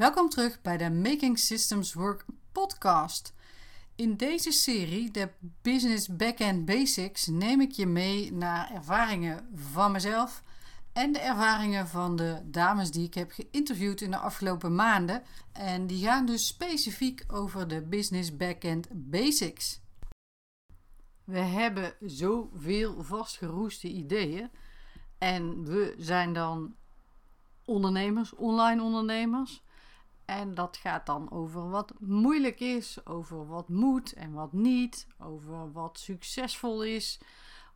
Welkom terug bij de Making Systems Work podcast. In deze serie, de Business Backend Basics, neem ik je mee naar ervaringen van mezelf en de ervaringen van de dames die ik heb geïnterviewd in de afgelopen maanden. En die gaan dus specifiek over de Business Backend Basics. We hebben zoveel vastgeroeste ideeën en we zijn dan ondernemers, online ondernemers. En dat gaat dan over wat moeilijk is, over wat moet en wat niet, over wat succesvol is,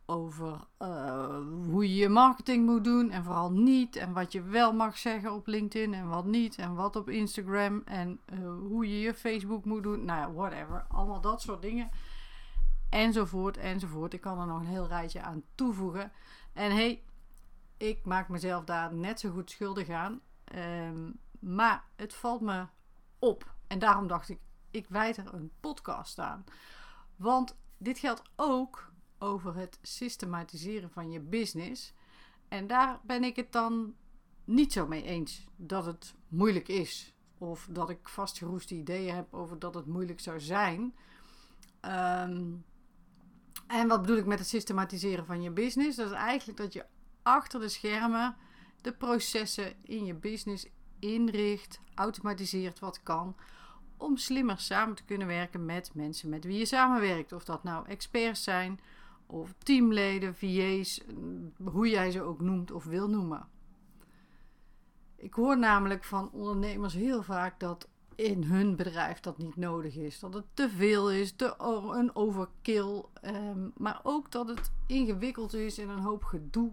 over uh, hoe je je marketing moet doen en vooral niet, en wat je wel mag zeggen op LinkedIn en wat niet, en wat op Instagram en uh, hoe je je Facebook moet doen, nou ja, whatever, allemaal dat soort dingen. Enzovoort, enzovoort. Ik kan er nog een heel rijtje aan toevoegen. En hey, ik maak mezelf daar net zo goed schuldig aan. Um, maar het valt me op. En daarom dacht ik, ik wijd er een podcast aan. Want dit geldt ook over het systematiseren van je business. En daar ben ik het dan niet zo mee eens dat het moeilijk is. Of dat ik vastgeroeste ideeën heb over dat het moeilijk zou zijn. Um, en wat bedoel ik met het systematiseren van je business? Dat is eigenlijk dat je achter de schermen de processen in je business inricht, automatiseert wat kan. Om slimmer samen te kunnen werken met mensen met wie je samenwerkt. Of dat nou experts zijn, of teamleden, VA's, hoe jij ze ook noemt of wil noemen. Ik hoor namelijk van ondernemers heel vaak dat in hun bedrijf dat niet nodig is. Dat het te veel is, te, een overkill. Um, maar ook dat het ingewikkeld is en een hoop gedoe.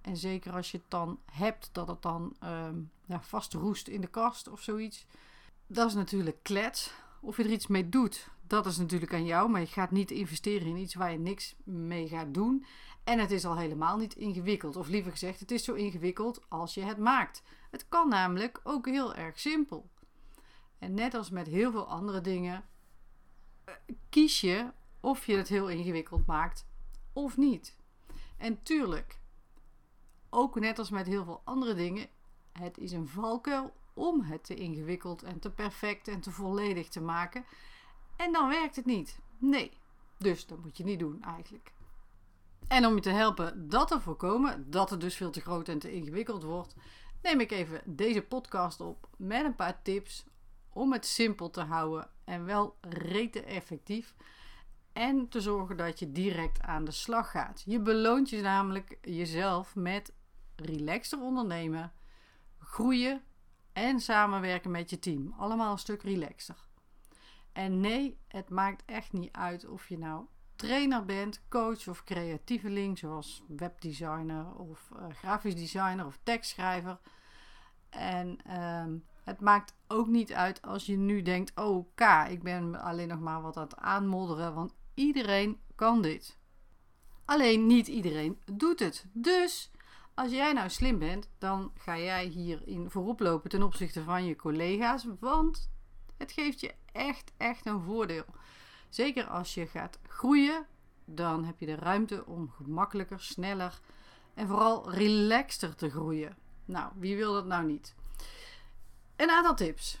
En zeker als je het dan hebt, dat het dan um, ja, vast roest in de kast of zoiets. Dat is natuurlijk klets. Of je er iets mee doet, dat is natuurlijk aan jou. Maar je gaat niet investeren in iets waar je niks mee gaat doen. En het is al helemaal niet ingewikkeld. Of liever gezegd, het is zo ingewikkeld als je het maakt. Het kan namelijk ook heel erg simpel. En net als met heel veel andere dingen, eh, kies je of je het heel ingewikkeld maakt of niet. En tuurlijk, ook net als met heel veel andere dingen, het is een valkuil om het te ingewikkeld en te perfect en te volledig te maken. En dan werkt het niet. Nee. Dus dat moet je niet doen eigenlijk. En om je te helpen dat te voorkomen, dat het dus veel te groot en te ingewikkeld wordt, neem ik even deze podcast op met een paar tips om het simpel te houden en wel rete effectief. En te zorgen dat je direct aan de slag gaat. Je beloont je namelijk jezelf met relaxter ondernemen, groeien en samenwerken met je team. Allemaal een stuk relaxer. En nee, het maakt echt niet uit of je nou trainer bent, coach of creatieveling, zoals webdesigner of uh, grafisch designer of tekstschrijver. En uh, het maakt ook niet uit als je nu denkt: oh, K, ik ben alleen nog maar wat aan het aanmodderen, want iedereen kan dit. Alleen niet iedereen doet het. Dus als jij nou slim bent, dan ga jij hierin voorop lopen ten opzichte van je collega's, want het geeft je echt, echt een voordeel. Zeker als je gaat groeien, dan heb je de ruimte om gemakkelijker, sneller en vooral relaxter te groeien. Nou, wie wil dat nou niet? Een aantal tips.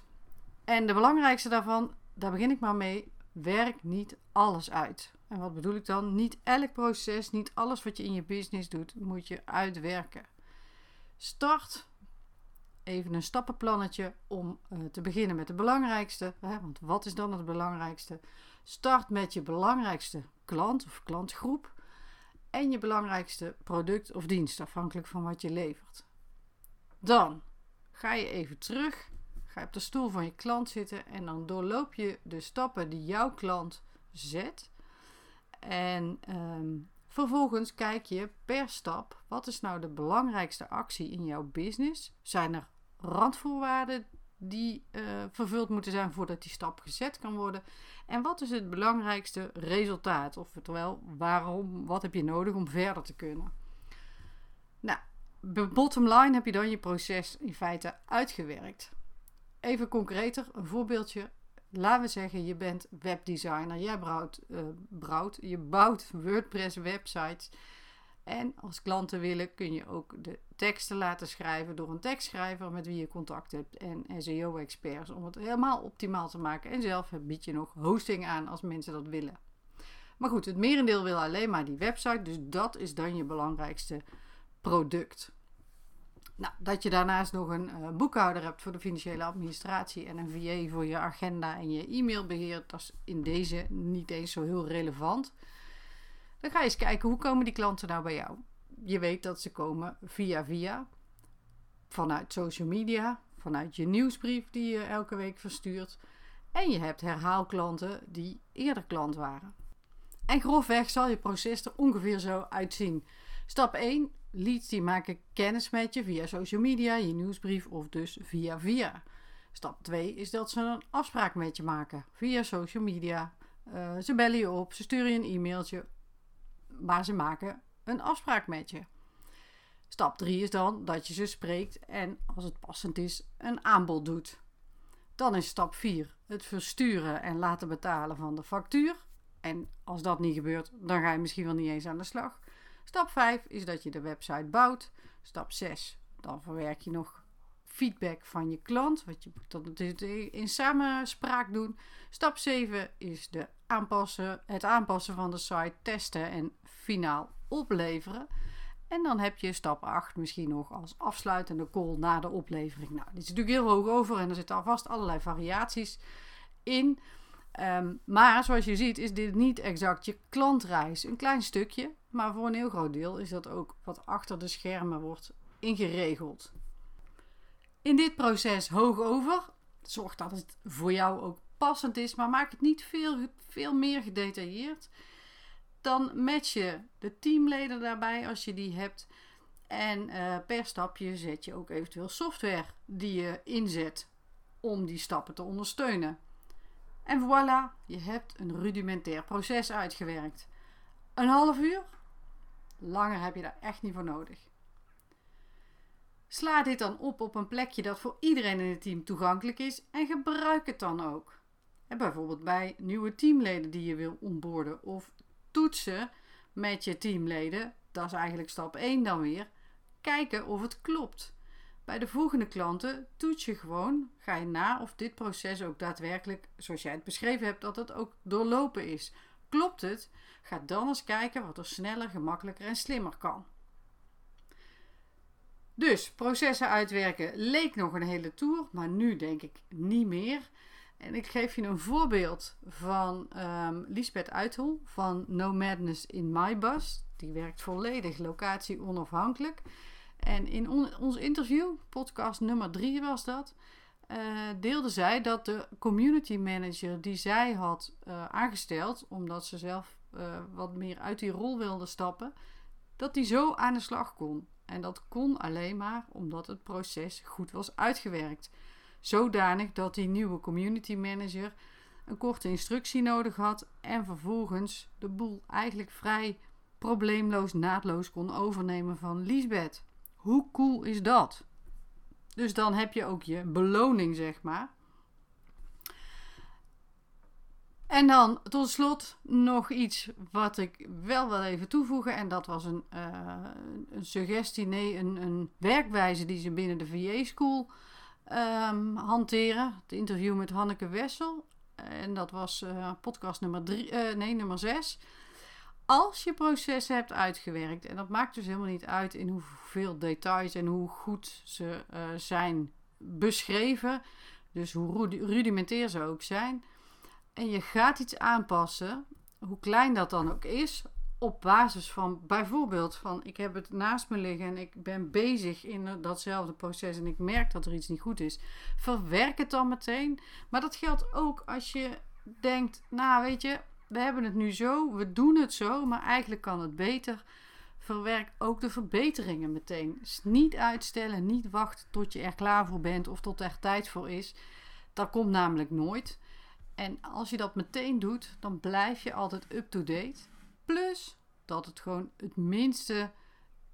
En de belangrijkste daarvan, daar begin ik maar mee. Werk niet alles uit. En wat bedoel ik dan? Niet elk proces, niet alles wat je in je business doet, moet je uitwerken. Start even een stappenplannetje om uh, te beginnen met de belangrijkste. Want wat is dan het belangrijkste? Start met je belangrijkste klant of klantgroep en je belangrijkste product of dienst, afhankelijk van wat je levert. Dan ga je even terug, ga op de stoel van je klant zitten en dan doorloop je de stappen die jouw klant zet en ehm, vervolgens kijk je per stap, wat is nou de belangrijkste actie in jouw business? Zijn er randvoorwaarden die uh, vervuld moeten zijn voordat die stap gezet kan worden? En wat is het belangrijkste resultaat? Oftewel, waarom, wat heb je nodig om verder te kunnen? Nou, bottom line heb je dan je proces in feite uitgewerkt. Even concreter, een voorbeeldje laten we zeggen, je bent webdesigner, jij bouwt, uh, bouwt, je bouwt WordPress websites En als klanten willen, kun je ook de teksten laten schrijven door een tekstschrijver met wie je contact hebt en SEO-experts om het helemaal optimaal te maken. En zelf bied je nog hosting aan als mensen dat willen. Maar goed, het merendeel wil alleen maar die website, dus dat is dan je belangrijkste product. Nou, dat je daarnaast nog een uh, boekhouder hebt voor de financiële administratie en een VA voor je agenda en je e-mailbeheer, dat is in deze niet eens zo heel relevant. Dan ga je eens kijken hoe komen die klanten nou bij jou. Je weet dat ze komen via via, vanuit social media, vanuit je nieuwsbrief die je elke week verstuurt. En je hebt herhaalklanten die eerder klant waren. En grofweg zal je proces er ongeveer zo uitzien. Stap 1. Leads die maken kennis met je via social media, je nieuwsbrief of dus via via. Stap 2 is dat ze een afspraak met je maken via social media. Uh, ze bellen je op, ze sturen je een e-mailtje, maar ze maken een afspraak met je. Stap 3 is dan dat je ze spreekt en als het passend is, een aanbod doet. Dan is stap 4 het versturen en laten betalen van de factuur. En als dat niet gebeurt, dan ga je misschien wel niet eens aan de slag. Stap 5 is dat je de website bouwt. Stap 6, dan verwerk je nog feedback van je klant. Wat je dat in samenspraak doen. Stap 7 is de aanpassen, het aanpassen van de site, testen en finaal opleveren. En dan heb je stap 8 misschien nog als afsluitende call na de oplevering. Nou, dit is natuurlijk heel hoog over en er zitten alvast allerlei variaties in. Ehm, maar zoals je ziet is dit niet exact je klantreis. Een klein stukje, maar voor een heel groot deel is dat ook wat achter de schermen wordt ingeregeld. In dit proces hoog over. Zorg dat het voor jou ook passend is, maar maak het niet veel, veel meer gedetailleerd. Dan match je de teamleden daarbij als je die hebt. En uh, per stapje zet je ook eventueel software die je inzet om die stappen te ondersteunen. En voilà, je hebt een rudimentair proces uitgewerkt. Een half uur? Langer heb je daar echt niet voor nodig. Sla dit dan op op een plekje dat voor iedereen in het team toegankelijk is en gebruik het dan ook. En bijvoorbeeld bij nieuwe teamleden die je wil onboorden of toetsen met je teamleden, dat is eigenlijk stap 1 dan weer. Kijken of het klopt. Bij de volgende klanten toets je gewoon, ga je na of dit proces ook daadwerkelijk, zoals jij het beschreven hebt, dat het ook doorlopen is. Klopt het? Ga dan eens kijken wat er sneller, gemakkelijker en slimmer kan. Dus processen uitwerken leek nog een hele tour, maar nu denk ik niet meer. En ik geef je een voorbeeld van um, Lisbeth Uithol van No Madness in My Bus. Die werkt volledig locatie onafhankelijk. En in ons interview, podcast nummer 3 was dat, uh, deelde zij dat de community manager die zij had uh, aangesteld, omdat ze zelf uh, wat meer uit die rol wilde stappen, dat die zo aan de slag kon. En dat kon alleen maar omdat het proces goed was uitgewerkt. Zodanig dat die nieuwe community manager een korte instructie nodig had en vervolgens de boel eigenlijk vrij probleemloos naadloos kon overnemen van Lisbeth. Hoe cool is dat? Dus dan heb je ook je beloning, zeg maar. En dan tot slot nog iets wat ik wel wil even toevoegen. En dat was een, uh, een suggestie, nee, een, een, werkwijze die ze binnen de VA School um, hanteren. Het interview met Hanneke Wessel. En dat was uh, podcast nummer, drie, uh, nee, nummer 6. Als je processen hebt uitgewerkt, en dat maakt dus helemaal niet uit in hoeveel details en hoe goed ze zijn beschreven, dus hoe rudimentair ze ook zijn en je gaat iets aanpassen, hoe klein dat dan ook is, op basis van bijvoorbeeld van ik heb het naast me liggen en ik ben bezig in datzelfde proces en ik merk dat er iets niet goed is. Verwerk het dan meteen. Maar dat geldt ook als je denkt, nou weet je, we hebben het nu zo, we doen het zo, maar eigenlijk kan het beter. Verwerk ook de verbeteringen meteen. Dus niet uitstellen, niet wachten tot je er klaar voor bent of tot er tijd voor is. Dat komt namelijk nooit. En als je dat meteen doet, dan blijf je altijd up-to-date. Plus dat het gewoon het minste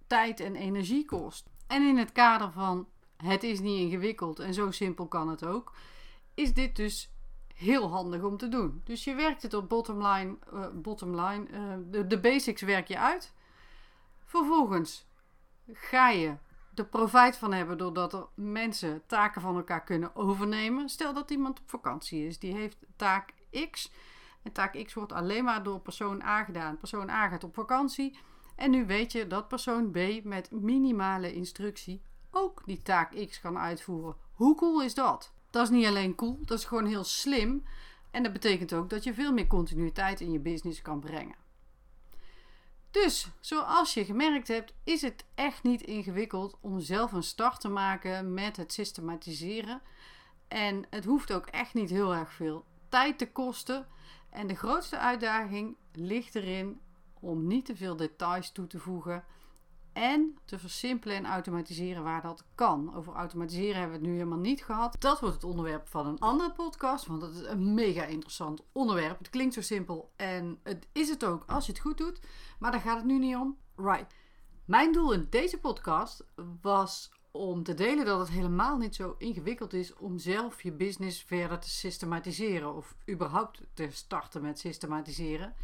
tijd en energie kost. En in het kader van het is niet ingewikkeld en zo simpel kan het ook, is dit dus heel handig om te doen. Dus je werkt het op bottomline, uh, bottomline uh, de, de basics werk je uit. Vervolgens ga je er profijt van hebben doordat er mensen taken van elkaar kunnen overnemen. Stel dat iemand op vakantie is, die heeft taak X. En taak X wordt alleen maar door persoon A gedaan. Persoon A gaat op vakantie. En nu weet je dat persoon B met minimale instructie ook die taak X kan uitvoeren. Hoe cool is dat? Dat is niet alleen cool, dat is gewoon heel slim. En dat betekent ook dat je veel meer continuïteit in je business kan brengen. Dus, zoals je gemerkt hebt, is het echt niet ingewikkeld om zelf een start te maken met het systematiseren. En het hoeft ook echt niet heel erg veel tijd te kosten. En de grootste uitdaging ligt erin om niet te veel details toe te voegen en te versimpelen en automatiseren waar dat kan. Over automatiseren hebben we het nu helemaal niet gehad. Dat wordt het onderwerp van een andere podcast, want dat is een mega interessant onderwerp. Het klinkt zo simpel en het is het ook als je het goed doet, maar daar gaat het nu niet om. Right. Mijn doel in deze podcast was om te delen dat het helemaal niet zo ingewikkeld is om zelf je business verder te systematiseren of überhaupt te starten met systematiseren.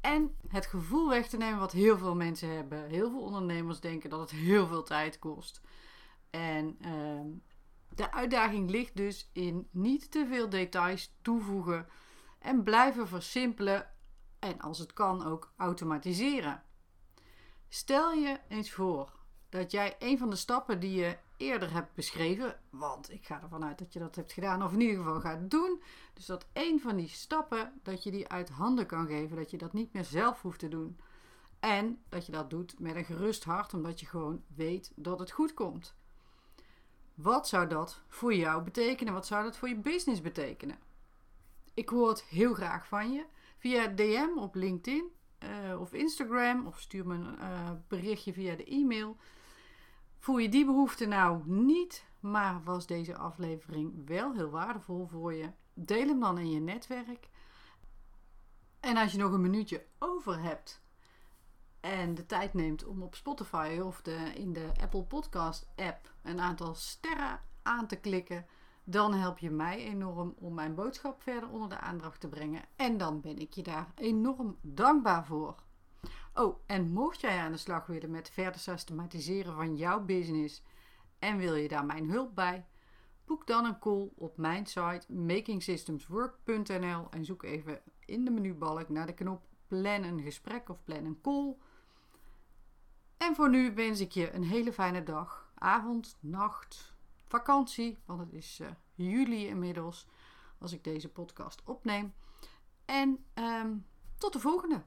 En het gevoel weg te nemen wat heel veel mensen hebben. Heel veel ondernemers denken dat het heel veel tijd kost. En uh, de uitdaging ligt dus in niet te veel details toevoegen en blijven versimpelen en als het kan ook automatiseren. Stel je eens voor dat jij een van de stappen die je eerder hebt beschreven, want ik ga ervan uit dat je dat hebt gedaan of in ieder geval gaat doen, dus dat een van die stappen dat je die uit handen kan geven, dat je dat niet meer zelf hoeft te doen. En dat je dat doet met een gerust hart, omdat je gewoon weet dat het goed komt. Wat zou dat voor jou betekenen? Wat zou dat voor je business betekenen? Ik hoor het heel graag van je via DM op LinkedIn uh, of Instagram of stuur me een uh, berichtje via de e-mail. Voel je die behoefte nou niet, maar was deze aflevering wel heel waardevol voor je? Deel hem dan in je netwerk. En als je nog een minuutje over hebt en de tijd neemt om op Spotify of de, in de Apple Podcast app een aantal sterren aan te klikken, dan help je mij enorm om mijn boodschap verder onder de aandacht te brengen. En dan ben ik je daar enorm dankbaar voor. Oh, en mocht jij aan de slag willen met verder systematiseren van jouw business en wil je daar mijn hulp bij, boek dan een call op mijn site makingsystemswork.nl en zoek even in de menubalk naar de knop plan een gesprek of plan een call. En voor nu wens ik je een hele fijne dag, avond, nacht, vakantie, want het is uh, juli inmiddels als ik deze podcast opneem. En um, tot de volgende!